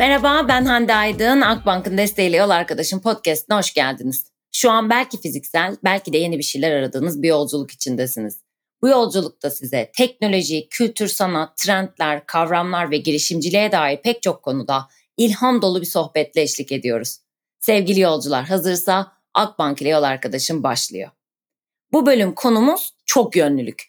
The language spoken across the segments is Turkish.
Merhaba ben Hande Aydın. Akbank'ın desteğiyle yol arkadaşım podcastine hoş geldiniz. Şu an belki fiziksel, belki de yeni bir şeyler aradığınız bir yolculuk içindesiniz. Bu yolculukta size teknoloji, kültür, sanat, trendler, kavramlar ve girişimciliğe dair pek çok konuda ilham dolu bir sohbetle eşlik ediyoruz. Sevgili yolcular hazırsa Akbank ile yol arkadaşım başlıyor. Bu bölüm konumuz çok yönlülük.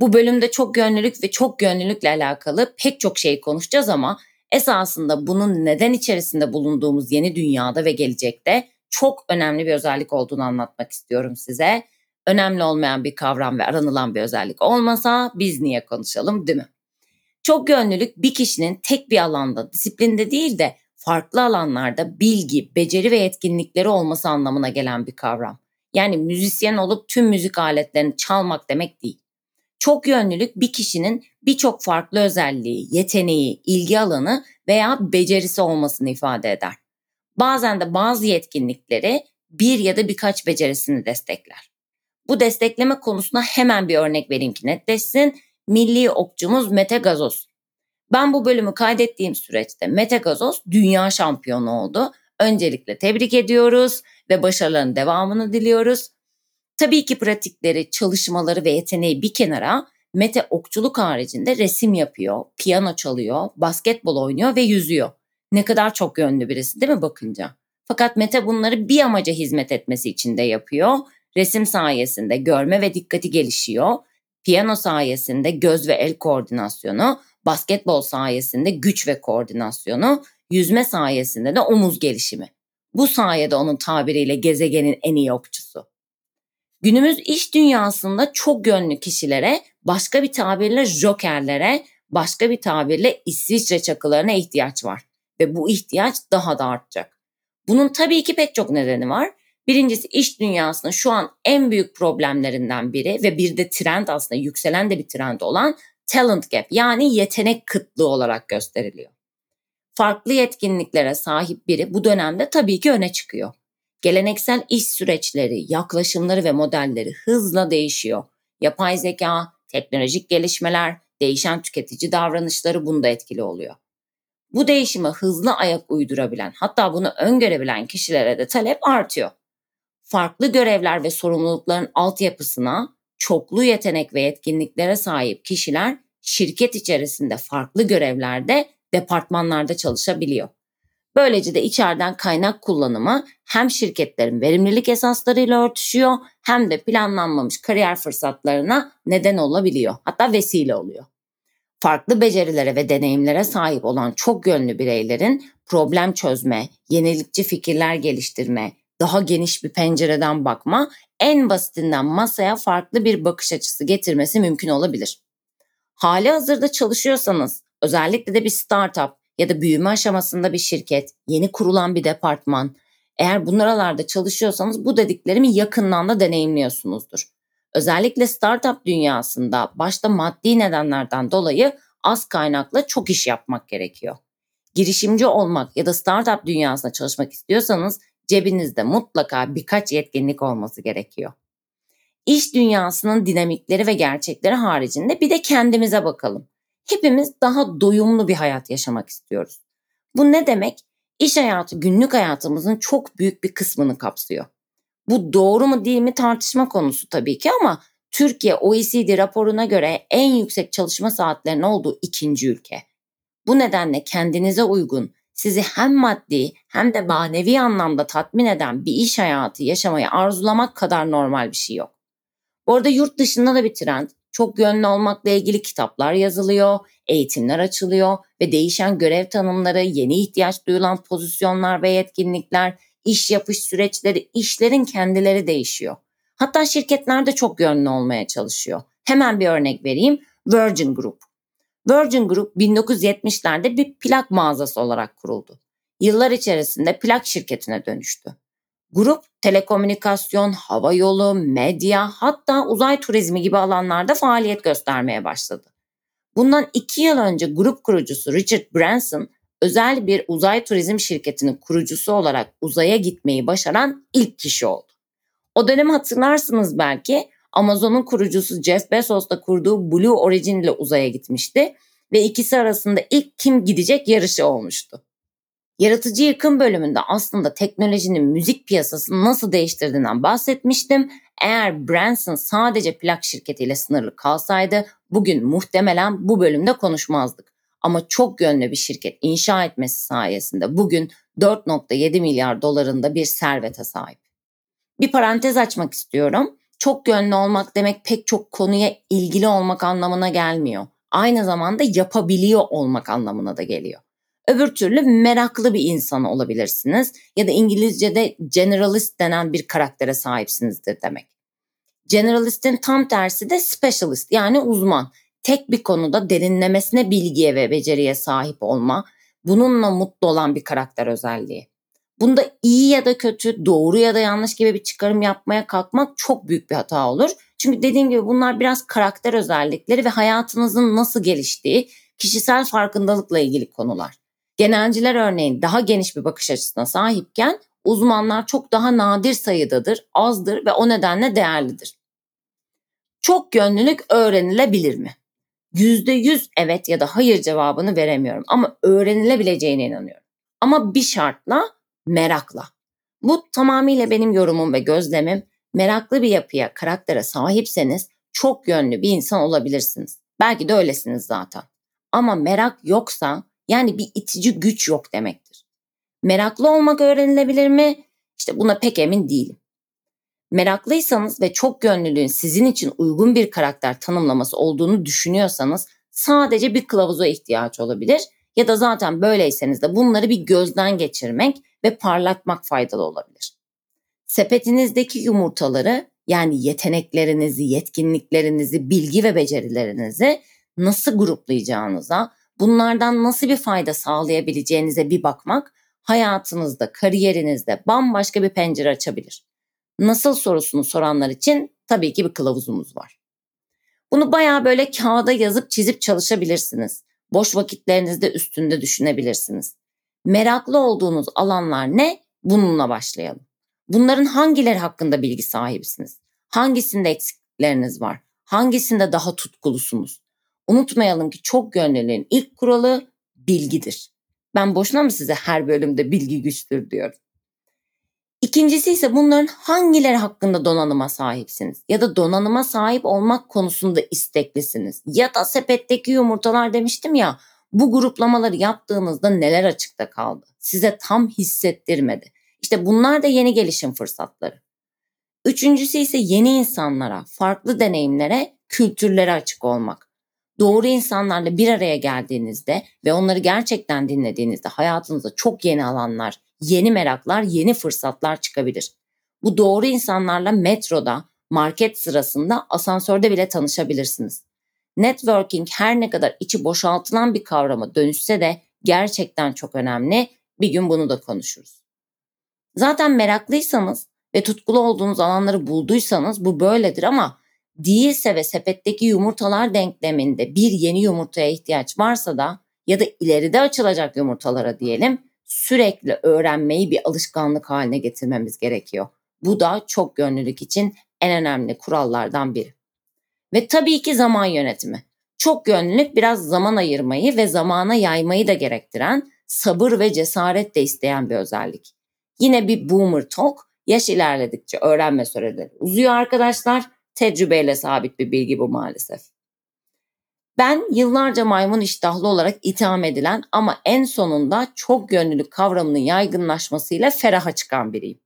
Bu bölümde çok yönlülük ve çok yönlülükle alakalı pek çok şey konuşacağız ama esasında bunun neden içerisinde bulunduğumuz yeni dünyada ve gelecekte çok önemli bir özellik olduğunu anlatmak istiyorum size. Önemli olmayan bir kavram ve aranılan bir özellik olmasa biz niye konuşalım değil mi? Çok yönlülük bir kişinin tek bir alanda, disiplinde değil de farklı alanlarda bilgi, beceri ve yetkinlikleri olması anlamına gelen bir kavram. Yani müzisyen olup tüm müzik aletlerini çalmak demek değil. Çok yönlülük bir kişinin birçok farklı özelliği, yeteneği, ilgi alanı veya becerisi olmasını ifade eder. Bazen de bazı yetkinlikleri bir ya da birkaç becerisini destekler. Bu destekleme konusuna hemen bir örnek vereyim ki netleşsin. Milli okçumuz Mete Gazoz. Ben bu bölümü kaydettiğim süreçte Mete Gazoz dünya şampiyonu oldu. Öncelikle tebrik ediyoruz ve başarıların devamını diliyoruz. Tabii ki pratikleri, çalışmaları ve yeteneği bir kenara Mete okçuluk haricinde resim yapıyor, piyano çalıyor, basketbol oynuyor ve yüzüyor. Ne kadar çok yönlü birisi değil mi bakınca? Fakat Mete bunları bir amaca hizmet etmesi için de yapıyor. Resim sayesinde görme ve dikkati gelişiyor. Piyano sayesinde göz ve el koordinasyonu, basketbol sayesinde güç ve koordinasyonu, yüzme sayesinde de omuz gelişimi. Bu sayede onun tabiriyle gezegenin en iyi okçusu. Günümüz iş dünyasında çok yönlü kişilere, başka bir tabirle jokerlere, başka bir tabirle İsviçre çakılarına ihtiyaç var ve bu ihtiyaç daha da artacak. Bunun tabii ki pek çok nedeni var. Birincisi iş dünyasının şu an en büyük problemlerinden biri ve bir de trend aslında yükselen de bir trend olan talent gap yani yetenek kıtlığı olarak gösteriliyor. Farklı yetkinliklere sahip biri bu dönemde tabii ki öne çıkıyor. Geleneksel iş süreçleri, yaklaşımları ve modelleri hızla değişiyor. Yapay zeka, teknolojik gelişmeler, değişen tüketici davranışları bunda etkili oluyor. Bu değişime hızlı ayak uydurabilen, hatta bunu öngörebilen kişilere de talep artıyor. Farklı görevler ve sorumlulukların altyapısına çoklu yetenek ve yetkinliklere sahip kişiler şirket içerisinde farklı görevlerde, departmanlarda çalışabiliyor. Böylece de içeriden kaynak kullanımı hem şirketlerin verimlilik esaslarıyla örtüşüyor hem de planlanmamış kariyer fırsatlarına neden olabiliyor. Hatta vesile oluyor. Farklı becerilere ve deneyimlere sahip olan çok yönlü bireylerin problem çözme, yenilikçi fikirler geliştirme, daha geniş bir pencereden bakma, en basitinden masaya farklı bir bakış açısı getirmesi mümkün olabilir. Hali hazırda çalışıyorsanız, özellikle de bir startup ya da büyüme aşamasında bir şirket, yeni kurulan bir departman, eğer bunlarlarda çalışıyorsanız bu dediklerimi yakından da deneyimliyorsunuzdur. Özellikle startup dünyasında başta maddi nedenlerden dolayı az kaynakla çok iş yapmak gerekiyor. Girişimci olmak ya da startup dünyasında çalışmak istiyorsanız cebinizde mutlaka birkaç yetkinlik olması gerekiyor. İş dünyasının dinamikleri ve gerçekleri haricinde bir de kendimize bakalım. Hepimiz daha doyumlu bir hayat yaşamak istiyoruz. Bu ne demek? İş hayatı günlük hayatımızın çok büyük bir kısmını kapsıyor. Bu doğru mu değil mi tartışma konusu tabii ki ama Türkiye OECD raporuna göre en yüksek çalışma saatlerinin olduğu ikinci ülke. Bu nedenle kendinize uygun, sizi hem maddi hem de manevi anlamda tatmin eden bir iş hayatı yaşamayı arzulamak kadar normal bir şey yok. Bu arada yurt dışında da bir trend çok yönlü olmakla ilgili kitaplar yazılıyor, eğitimler açılıyor ve değişen görev tanımları, yeni ihtiyaç duyulan pozisyonlar ve yetkinlikler, iş yapış süreçleri, işlerin kendileri değişiyor. Hatta şirketler de çok yönlü olmaya çalışıyor. Hemen bir örnek vereyim. Virgin Group. Virgin Group 1970'lerde bir plak mağazası olarak kuruldu. Yıllar içerisinde plak şirketine dönüştü. Grup telekomünikasyon, hava yolu, medya hatta uzay turizmi gibi alanlarda faaliyet göstermeye başladı. Bundan iki yıl önce grup kurucusu Richard Branson özel bir uzay turizm şirketinin kurucusu olarak uzaya gitmeyi başaran ilk kişi oldu. O dönemi hatırlarsınız belki Amazon'un kurucusu Jeff Bezos'la kurduğu Blue Origin ile uzaya gitmişti ve ikisi arasında ilk kim gidecek yarışı olmuştu. Yaratıcı yakın bölümünde aslında teknolojinin müzik piyasasını nasıl değiştirdiğinden bahsetmiştim. Eğer Branson sadece plak şirketiyle sınırlı kalsaydı bugün muhtemelen bu bölümde konuşmazdık. Ama çok yönlü bir şirket inşa etmesi sayesinde bugün 4.7 milyar dolarında bir servete sahip. Bir parantez açmak istiyorum. Çok yönlü olmak demek pek çok konuya ilgili olmak anlamına gelmiyor. Aynı zamanda yapabiliyor olmak anlamına da geliyor. Öbür türlü meraklı bir insan olabilirsiniz ya da İngilizce'de generalist denen bir karaktere sahipsinizdir demek. Generalist'in tam tersi de specialist yani uzman. Tek bir konuda derinlemesine bilgiye ve beceriye sahip olma, bununla mutlu olan bir karakter özelliği. Bunda iyi ya da kötü, doğru ya da yanlış gibi bir çıkarım yapmaya kalkmak çok büyük bir hata olur. Çünkü dediğim gibi bunlar biraz karakter özellikleri ve hayatınızın nasıl geliştiği, kişisel farkındalıkla ilgili konular. Genelciler örneğin daha geniş bir bakış açısına sahipken uzmanlar çok daha nadir sayıdadır, azdır ve o nedenle değerlidir. Çok yönlülük öğrenilebilir mi? %100 evet ya da hayır cevabını veremiyorum ama öğrenilebileceğine inanıyorum. Ama bir şartla merakla. Bu tamamıyla benim yorumum ve gözlemim. Meraklı bir yapıya, karaktere sahipseniz çok yönlü bir insan olabilirsiniz. Belki de öylesiniz zaten. Ama merak yoksa yani bir itici güç yok demektir. Meraklı olmak öğrenilebilir mi? İşte buna pek emin değilim. Meraklıysanız ve çok yönlülüğün sizin için uygun bir karakter tanımlaması olduğunu düşünüyorsanız sadece bir kılavuza ihtiyaç olabilir ya da zaten böyleyseniz de bunları bir gözden geçirmek ve parlatmak faydalı olabilir. Sepetinizdeki yumurtaları yani yeteneklerinizi, yetkinliklerinizi, bilgi ve becerilerinizi nasıl gruplayacağınıza, bunlardan nasıl bir fayda sağlayabileceğinize bir bakmak hayatınızda, kariyerinizde bambaşka bir pencere açabilir. Nasıl sorusunu soranlar için tabii ki bir kılavuzumuz var. Bunu bayağı böyle kağıda yazıp çizip çalışabilirsiniz. Boş vakitlerinizde üstünde düşünebilirsiniz. Meraklı olduğunuz alanlar ne? Bununla başlayalım. Bunların hangileri hakkında bilgi sahibisiniz? Hangisinde eksikleriniz var? Hangisinde daha tutkulusunuz? Unutmayalım ki çok yönlülüğün ilk kuralı bilgidir. Ben boşuna mı size her bölümde bilgi güçtür diyorum. İkincisi ise bunların hangileri hakkında donanıma sahipsiniz ya da donanıma sahip olmak konusunda isteklisiniz ya da sepetteki yumurtalar demiştim ya bu gruplamaları yaptığınızda neler açıkta kaldı? Size tam hissettirmedi. İşte bunlar da yeni gelişim fırsatları. Üçüncüsü ise yeni insanlara, farklı deneyimlere, kültürlere açık olmak. Doğru insanlarla bir araya geldiğinizde ve onları gerçekten dinlediğinizde hayatınızda çok yeni alanlar, yeni meraklar, yeni fırsatlar çıkabilir. Bu doğru insanlarla metroda, market sırasında, asansörde bile tanışabilirsiniz. Networking her ne kadar içi boşaltılan bir kavrama dönüşse de gerçekten çok önemli. Bir gün bunu da konuşuruz. Zaten meraklıysanız ve tutkulu olduğunuz alanları bulduysanız bu böyledir ama değilse ve sepetteki yumurtalar denkleminde bir yeni yumurtaya ihtiyaç varsa da ya da ileride açılacak yumurtalara diyelim sürekli öğrenmeyi bir alışkanlık haline getirmemiz gerekiyor. Bu da çok gönüllülük için en önemli kurallardan biri. Ve tabii ki zaman yönetimi. Çok yönlülük biraz zaman ayırmayı ve zamana yaymayı da gerektiren, sabır ve cesaret de isteyen bir özellik. Yine bir boomer talk, yaş ilerledikçe öğrenme süreleri uzuyor arkadaşlar. Tecrübeyle sabit bir bilgi bu maalesef. Ben yıllarca maymun iştahlı olarak itham edilen ama en sonunda çok yönlülük kavramının yaygınlaşmasıyla feraha çıkan biriyim.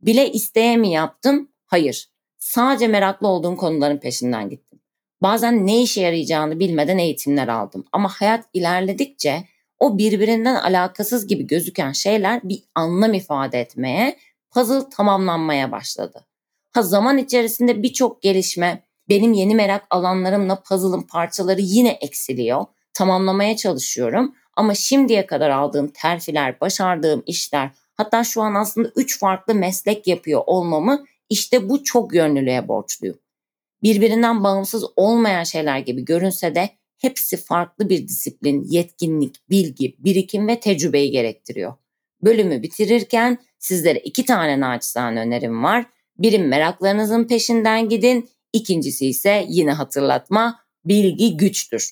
Bile isteye mi yaptım? Hayır. Sadece meraklı olduğum konuların peşinden gittim. Bazen ne işe yarayacağını bilmeden eğitimler aldım. Ama hayat ilerledikçe o birbirinden alakasız gibi gözüken şeyler bir anlam ifade etmeye, puzzle tamamlanmaya başladı. Ha zaman içerisinde birçok gelişme, benim yeni merak alanlarımla puzzle'ın parçaları yine eksiliyor. Tamamlamaya çalışıyorum. Ama şimdiye kadar aldığım terfiler, başardığım işler, hatta şu an aslında üç farklı meslek yapıyor olmamı işte bu çok yönlülüğe borçluyum. Birbirinden bağımsız olmayan şeyler gibi görünse de hepsi farklı bir disiplin, yetkinlik, bilgi, birikim ve tecrübeyi gerektiriyor. Bölümü bitirirken sizlere iki tane naçizane önerim var. Birim meraklarınızın peşinden gidin, İkincisi ise yine hatırlatma, bilgi güçtür.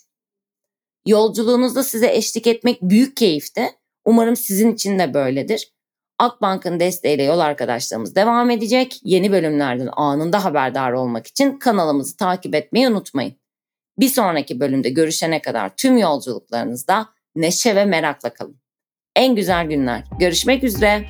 Yolculuğunuzda size eşlik etmek büyük keyifte. Umarım sizin için de böyledir. Akbank'ın desteğiyle yol arkadaşlarımız devam edecek. Yeni bölümlerden anında haberdar olmak için kanalımızı takip etmeyi unutmayın. Bir sonraki bölümde görüşene kadar tüm yolculuklarınızda neşe ve merakla kalın. En güzel günler. Görüşmek üzere.